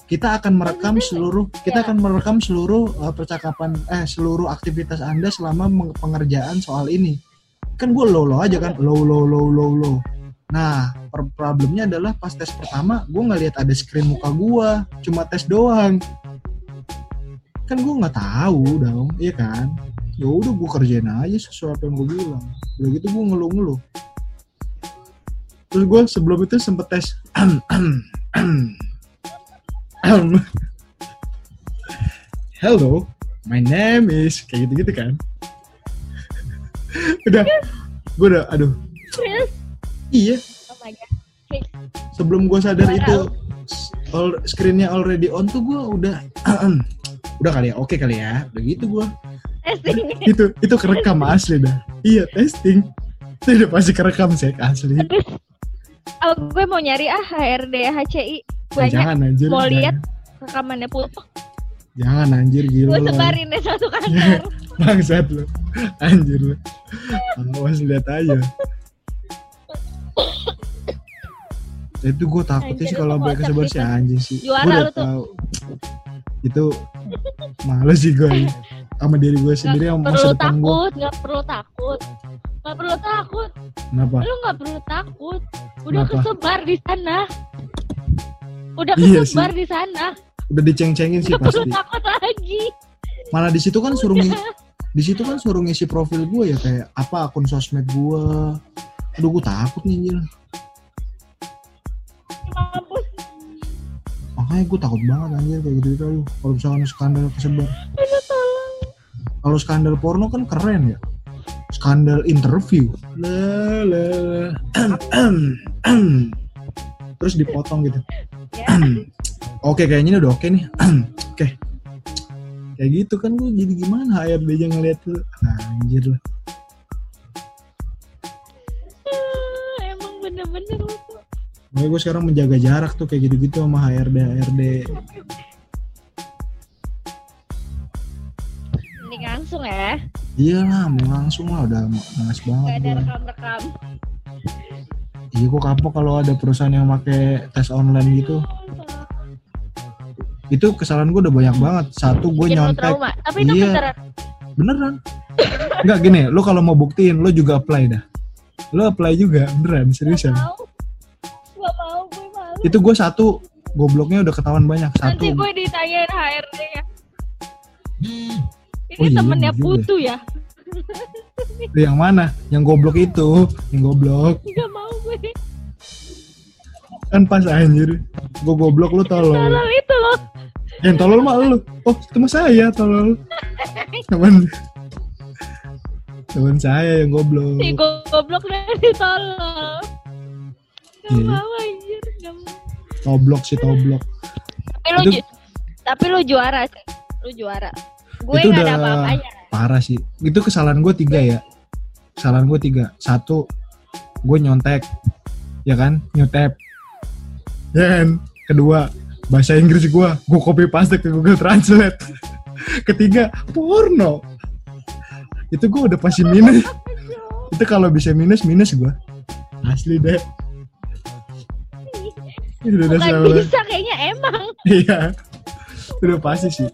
[SPEAKER 3] kita akan merekam seluruh kita
[SPEAKER 1] Ya.
[SPEAKER 3] akan merekam seluruh uh, percakapan eh seluruh aktivitas anda selama pengerjaan soal ini. Kan gue low low aja kan low low low low low nah problemnya adalah pas tes pertama gue nggak lihat ada screen muka gue cuma tes doang. Kan gue nggak tahu dong iya kan? Ya udah gue kerjain aja sesuai apa yang gue bilang. Udah gitu gue ngeluh ngeluh terus gue sebelum itu sempet tes hello my name is kayak gitu gitu kan? Udah gue udah aduh.
[SPEAKER 1] Serius?
[SPEAKER 3] iya.
[SPEAKER 1] Oh my god. Fix.
[SPEAKER 3] sebelum gue sadar itu all, screennya already on tuh gue udah udah kali ya? Oke kali ya? Begitu gue
[SPEAKER 1] Testing.
[SPEAKER 3] itu itu kerekam asli dah. Iya testing. Itu udah pasti kerekam sih asli.
[SPEAKER 1] Terus oh, gue mau nyari ah HRD HCI banyak
[SPEAKER 3] jangan anjir.
[SPEAKER 1] mau lihat rekamannya putus
[SPEAKER 3] jangan anjir gila
[SPEAKER 1] gue sebarin deh satu kantor.
[SPEAKER 3] Bangsat lu. Anjir lu. Awas lihat aja. Itu gue takutnya sih kalau mereka sebar
[SPEAKER 1] sih,
[SPEAKER 3] si anjing sih.
[SPEAKER 1] Juara
[SPEAKER 3] Gua udah
[SPEAKER 1] lu tuh.
[SPEAKER 3] tahu. Itu males sih gue sama diri gue sendiri sama
[SPEAKER 1] perlu
[SPEAKER 3] masa depan gue
[SPEAKER 1] takut nggak perlu takut. Nggak perlu takut.
[SPEAKER 3] Kenapa?
[SPEAKER 1] Lu nggak perlu takut. Udah
[SPEAKER 3] Kenapa?
[SPEAKER 1] kesebar di sana udah
[SPEAKER 3] Iya
[SPEAKER 1] kesebar di sana.
[SPEAKER 3] Udah diceng-cengin sih
[SPEAKER 1] nggak perlu
[SPEAKER 3] pasti
[SPEAKER 1] takut lagi.
[SPEAKER 3] Mana di situ kan suruh ngi- di situ kan suruh ngisi profil gue ya kayak apa akun sosmed gue aduh gue takut nih anjir.
[SPEAKER 1] Mampus
[SPEAKER 3] makanya gue takut banget anjir kayak gitu gitu aduh kalau misalkan skandal kesebar. Kalau skandal porno kan keren ya. Skandal interview. Lah lah terus dipotong gitu.
[SPEAKER 1] ya
[SPEAKER 3] oke kayaknya ini udah oke nih. Oke. Kayak gitu kan gue jadi gimana? HRD aja ngeliat tuh anjir lah.
[SPEAKER 1] Ah, emang bener-bener lu tuh.
[SPEAKER 3] Makanya gue sekarang menjaga jarak tuh kayak gitu-gitu sama HRD HRD
[SPEAKER 1] mending langsung ya.
[SPEAKER 3] Iya lah mau langsung lah. Udah males
[SPEAKER 1] gak
[SPEAKER 3] banget
[SPEAKER 1] ada
[SPEAKER 3] gue
[SPEAKER 1] rekam-rekam
[SPEAKER 3] iya gue kapok kalau ada perusahaan yang pakai tes online gitu. Itu kesalahan gue udah banyak banget. Satu gue nyontek.
[SPEAKER 1] tapi itu
[SPEAKER 3] Iya.
[SPEAKER 1] beneran.
[SPEAKER 3] Beneran. Enggak gini lu kalau mau buktiin lu juga apply dah. Lu apply juga beneran seriusan.
[SPEAKER 1] Gak mau. Gak mau gue malu.
[SPEAKER 3] Itu gue satu gobloknya udah ketahuan banyak. Satu.
[SPEAKER 1] Nanti gue ditanyain HRD ya. Ini
[SPEAKER 3] Oh iya,
[SPEAKER 1] temennya
[SPEAKER 3] bener juga.
[SPEAKER 1] Putu ya.
[SPEAKER 3] Lu yang mana? Yang goblok itu. Yang goblok.
[SPEAKER 1] Gak mau gue
[SPEAKER 3] kan pas anjir. Gue goblok lu tolol.
[SPEAKER 1] Tolol itu loh
[SPEAKER 3] yang tolol mah lu. Oh itu mah saya tolol. Teman teman saya yang goblok.
[SPEAKER 1] Si goblok dari tolol. Gak
[SPEAKER 3] Iya.
[SPEAKER 1] mau anjir. Gak mau.
[SPEAKER 3] Toblok sih toblok.
[SPEAKER 1] Tapi lu,
[SPEAKER 3] Itu-
[SPEAKER 1] tapi lu juara sih Lu juara. Gue
[SPEAKER 3] Itu
[SPEAKER 1] gak ada apa-apanya.
[SPEAKER 3] parah sih. Itu kesalahan gue tiga ya. Kesalahan gue tiga. Satu gue nyontek. Ya kan? Nyotep ya kan kedua bahasa Inggris gue gue copy paste ke Google Translate. Ketiga porno. Itu gue udah pasti minus. Itu kalau bisa minus minus gue asli deh itu udah
[SPEAKER 1] Bukan bisa kayaknya emang.
[SPEAKER 3] Iya, udah pasti sih.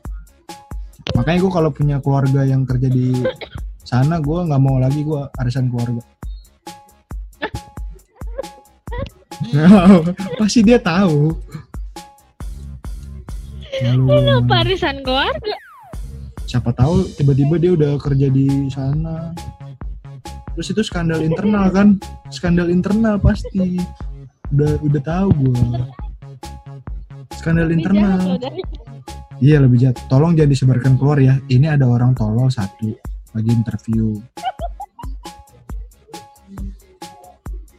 [SPEAKER 3] Makanya gue kalau punya keluarga yang kerja di sana, gue nggak mau lagi gue arisan keluarga. Pasti dia tahu. Lalu,
[SPEAKER 1] Kenapa arisan keluarga
[SPEAKER 3] siapa tahu tiba-tiba dia udah kerja di sana. Terus itu skandal internal kan? Skandal internal pasti. Udah udah tahu gue. Skandal internal. Iya lebih jahat. Tolong jangan disebarkan keluar ya. Ini ada orang tolol satu lagi interview.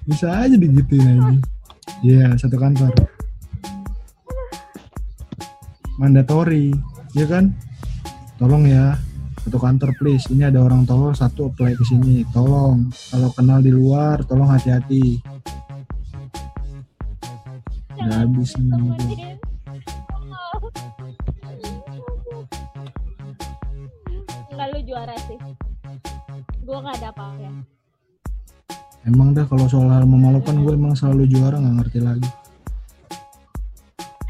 [SPEAKER 3] Bisa aja digituin aja. Iya satu kantor. Mandatory, ya kan? Tolong ya satu kantor please. Ini ada orang tolol satu apply ke sini. Tolong kalau kenal di luar, tolong hati-hati. Udah habis nih. gua.
[SPEAKER 1] Enggak lu juara sih Gue gak ada apa-apa
[SPEAKER 3] Emang dah kalau soal hal memalukan gue emang selalu juara nggak ngerti lagi.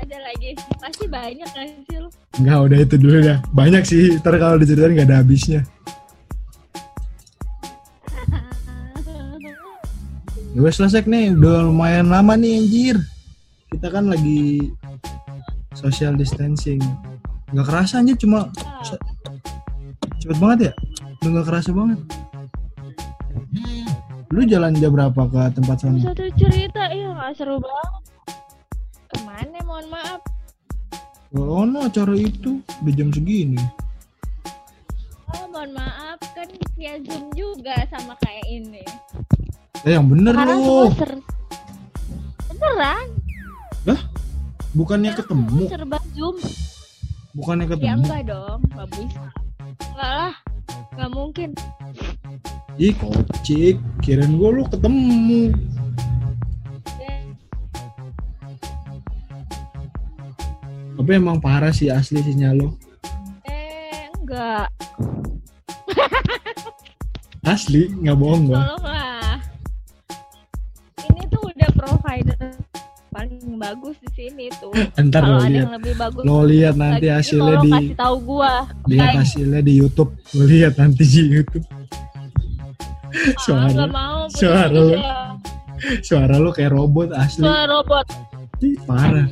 [SPEAKER 1] Ada lagi Pasti banyak kan sih
[SPEAKER 3] udah itu dulu dah. Banyak sih, ntar kalau diceritain nggak ada habisnya. Ya wes lah, Sek, nih, udah lumayan lama nih anjir. Kita kan lagi social distancing. Nggak kerasa aja cuma se- cepet banget ya. Udah nggak kerasa banget. Lu jalan jam berapa ke tempat sana?
[SPEAKER 1] Satu cerita ya gak seru banget Ke mana mohon maaf
[SPEAKER 3] Oh no, acara itu udah jam segini.
[SPEAKER 1] Oh mohon maaf kan via zoom juga sama kayak ini
[SPEAKER 3] Eh yang bener
[SPEAKER 1] Sekarang
[SPEAKER 3] lu.
[SPEAKER 1] semua ser Beneran
[SPEAKER 3] Bukannya
[SPEAKER 1] Sekarang
[SPEAKER 3] ketemu,
[SPEAKER 1] serba zoom
[SPEAKER 3] bukannya
[SPEAKER 1] Ya
[SPEAKER 3] ketemu.
[SPEAKER 1] enggak dong Gak bisa Enggak lah Gak mungkin
[SPEAKER 3] Ih kocik, kirain gue lu ketemu. Tapi emang parah sih asli sinyal lo.
[SPEAKER 1] Eh enggak
[SPEAKER 3] Asli, nggak bohong gua.
[SPEAKER 1] Tolonglah Ini tuh udah provider paling bagus di sini tuh
[SPEAKER 3] Ntar
[SPEAKER 1] Kalau
[SPEAKER 3] lo
[SPEAKER 1] ada
[SPEAKER 3] lihat,
[SPEAKER 1] yang lebih bagus
[SPEAKER 3] lo lihat nanti hasilnya di
[SPEAKER 1] kasih tahu gua
[SPEAKER 3] lihat hasilnya di YouTube. Lo lihat nanti di YouTube.
[SPEAKER 1] ah,
[SPEAKER 3] suara
[SPEAKER 1] nggak mau
[SPEAKER 3] suara lu.
[SPEAKER 1] ya.
[SPEAKER 3] suara lo kayak robot asli.
[SPEAKER 1] Suara robot
[SPEAKER 3] Ih, parah.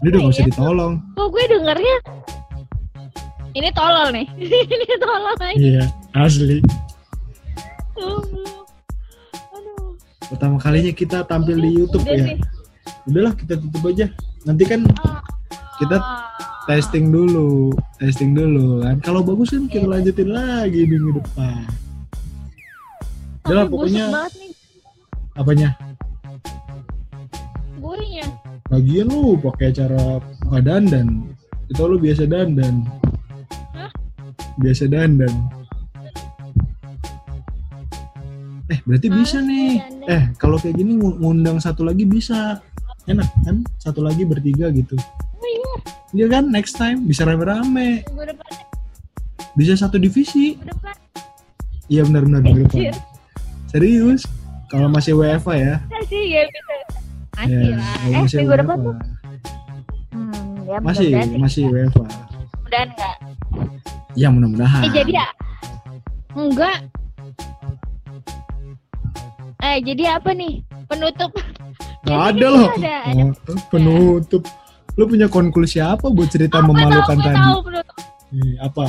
[SPEAKER 3] Ini udah gak usah
[SPEAKER 1] Iya.
[SPEAKER 3] ditolong.
[SPEAKER 1] Kok gue dengernya Ini tolol nih Ini tolol aja
[SPEAKER 3] Iya, asli.
[SPEAKER 1] Aduh
[SPEAKER 3] Pertama kalinya kita tampil di YouTube
[SPEAKER 1] Udah
[SPEAKER 3] ya.
[SPEAKER 1] sih.
[SPEAKER 3] Udahlah kita tutup aja. Nanti kan
[SPEAKER 1] Ah.
[SPEAKER 3] kita testing dulu, testing dulu kan. Kalau bagus kan kita lanjutin lagi minggu depan. Udah lah, pokoknya
[SPEAKER 1] banget nih
[SPEAKER 3] apanya? biasa dandan. Eh, berarti
[SPEAKER 1] Ah,
[SPEAKER 3] bisa nih.
[SPEAKER 1] dandan.
[SPEAKER 3] Eh, kalau kayak gini ngu- ngundang satu lagi bisa. Enak kan? Satu lagi bertiga gitu.
[SPEAKER 1] Oh iya,
[SPEAKER 3] Iya kan? Next time bisa rame-rame. Bisa satu divisi. Iya benar-benar minggu depan. Serius. Kalau masih WFA ya.
[SPEAKER 1] Bisa sih ya bisa. Masih
[SPEAKER 3] Ya,
[SPEAKER 1] lah. Eh,
[SPEAKER 3] masih
[SPEAKER 1] minggu depan tuh. Hmm, ya
[SPEAKER 3] Masih, masih WFA.
[SPEAKER 1] Mudah-mudahan enggak.
[SPEAKER 3] Ya mudah-mudahan.
[SPEAKER 1] Eh jadi ya? Enggak. Eh jadi apa nih? Penutup. Jadi
[SPEAKER 3] ada loh.
[SPEAKER 1] ada, ada.
[SPEAKER 3] Oh, penutup. Lu punya konklusi apa buat cerita
[SPEAKER 1] Aku
[SPEAKER 3] memalukan
[SPEAKER 1] tahu, aku
[SPEAKER 3] tadi?
[SPEAKER 1] tahu penutup.
[SPEAKER 3] Ih, apa?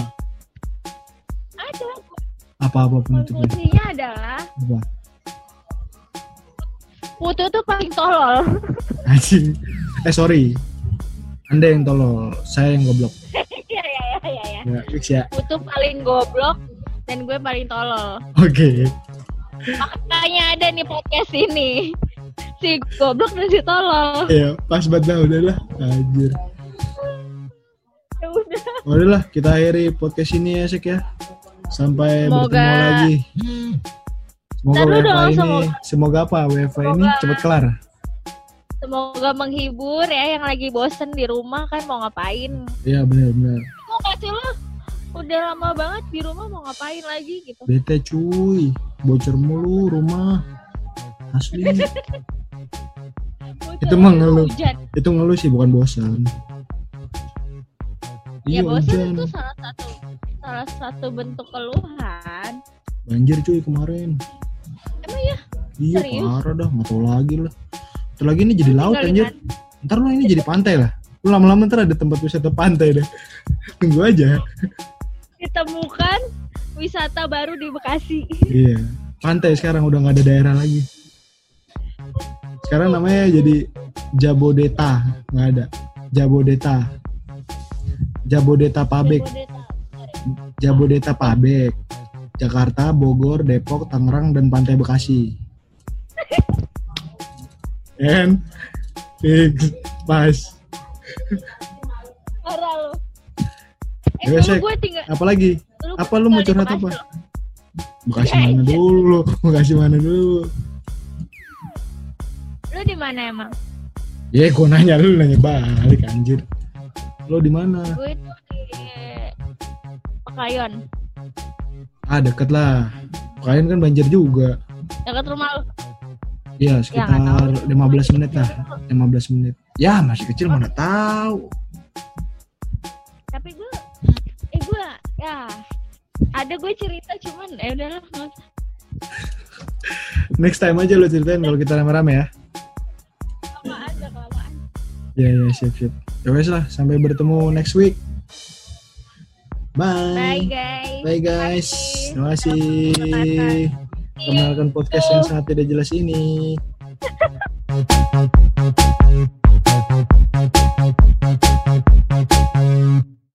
[SPEAKER 1] Ada.
[SPEAKER 3] Apa-apa penutupnya?
[SPEAKER 1] Konklusinya adalah
[SPEAKER 3] Apa?
[SPEAKER 1] Putu tuh paling tolol.
[SPEAKER 3] Anjing. Eh sorry. Anda yang tolol, saya yang goblok.
[SPEAKER 1] Iya iya iya iya. Ya.
[SPEAKER 3] Ya, fix ya.
[SPEAKER 1] Putu paling goblok dan gue paling tolol.
[SPEAKER 3] Oke.
[SPEAKER 1] Makanya ada nih podcast ini. Si goblok dan si tolol.
[SPEAKER 3] Ya, pas banget dah udahlah. Anjir.
[SPEAKER 1] Ya udah.
[SPEAKER 3] Udahlah, kita akhiri podcast ini ya, Sek ya. Sampai
[SPEAKER 1] Semoga-
[SPEAKER 3] bertemu lagi. Semoga
[SPEAKER 1] Ntar
[SPEAKER 3] WFA
[SPEAKER 1] dong,
[SPEAKER 3] ini,
[SPEAKER 1] semoga-
[SPEAKER 3] semoga apa? WFA ini
[SPEAKER 1] Semoga-
[SPEAKER 3] cepet kelar.
[SPEAKER 1] Semoga menghibur ya yang lagi bosen di rumah kan mau ngapain.
[SPEAKER 3] Iya benar-benar.
[SPEAKER 1] Mau kasih lo udah lama banget di rumah mau ngapain lagi gitu.
[SPEAKER 3] Bete cuy, bocor mulu rumah. Asli. Itu mah ngeluh. Itu ngeluh sih bukan bosan.
[SPEAKER 1] Ya
[SPEAKER 3] Iya
[SPEAKER 1] bosan itu salah satu salah satu bentuk keluhan.
[SPEAKER 3] Banjir cuy kemarin.
[SPEAKER 1] Emang ya?
[SPEAKER 3] Iya
[SPEAKER 1] Serius?
[SPEAKER 3] parah dah, tahu lagi lah. Ntar lagi ini jadi laut
[SPEAKER 1] tinggal di
[SPEAKER 3] anjir.
[SPEAKER 1] mana?
[SPEAKER 3] Ntar lu ini jadi pantai lah. Lu lama-lama ntar ada tempat wisata pantai deh. Tunggu aja.
[SPEAKER 1] Ditemukan wisata baru di Bekasi.
[SPEAKER 3] Iya. Pantai sekarang udah nggak ada daerah lagi. Sekarang namanya jadi Jabodeta, nggak ada. Jabodeta. Jabodeta Pabek.
[SPEAKER 1] Jabodetabek.
[SPEAKER 3] Jabodeta Pabek. Jakarta, Bogor, Depok, Tangerang, dan Pantai Bekasi. And fix pas.
[SPEAKER 1] Parah lo. Eh, dulu gue tinggal
[SPEAKER 3] Apa lagi?
[SPEAKER 1] dulu
[SPEAKER 3] Apa
[SPEAKER 1] gue
[SPEAKER 3] lu mau curhat apa? Bekasi
[SPEAKER 1] Eh,
[SPEAKER 3] mana
[SPEAKER 1] iya.
[SPEAKER 3] dulu? Bekasi mana dulu?
[SPEAKER 1] Lu di mana emang?
[SPEAKER 3] Ya, gua nanya lu nanya balik anjir. Lo di mana?
[SPEAKER 1] Gue itu di Pekayon.
[SPEAKER 3] Ah, deket lah. Kalian kan banjir juga.
[SPEAKER 1] Dekat rumah lu.
[SPEAKER 3] Iya,
[SPEAKER 1] nggak
[SPEAKER 3] sekitar
[SPEAKER 1] tahu.
[SPEAKER 3] 15 menit lah. 15 menit. Ya, masih kecil mana tahu.
[SPEAKER 1] Tapi gue eh gue ya ada gue cerita cuman ya udahlah nggak usah.
[SPEAKER 3] Next time aja lo ceritain kalau kita rame-rame ya.
[SPEAKER 1] kelamaan kelamaan.
[SPEAKER 3] Ya, ya, siap, siap. Ya wes lah, sampai bertemu next week.
[SPEAKER 1] Bye.
[SPEAKER 3] Bye
[SPEAKER 1] guys.
[SPEAKER 3] Bye guys. Terima kasih. Terima podcast yang iya. sangat tidak jelas ini.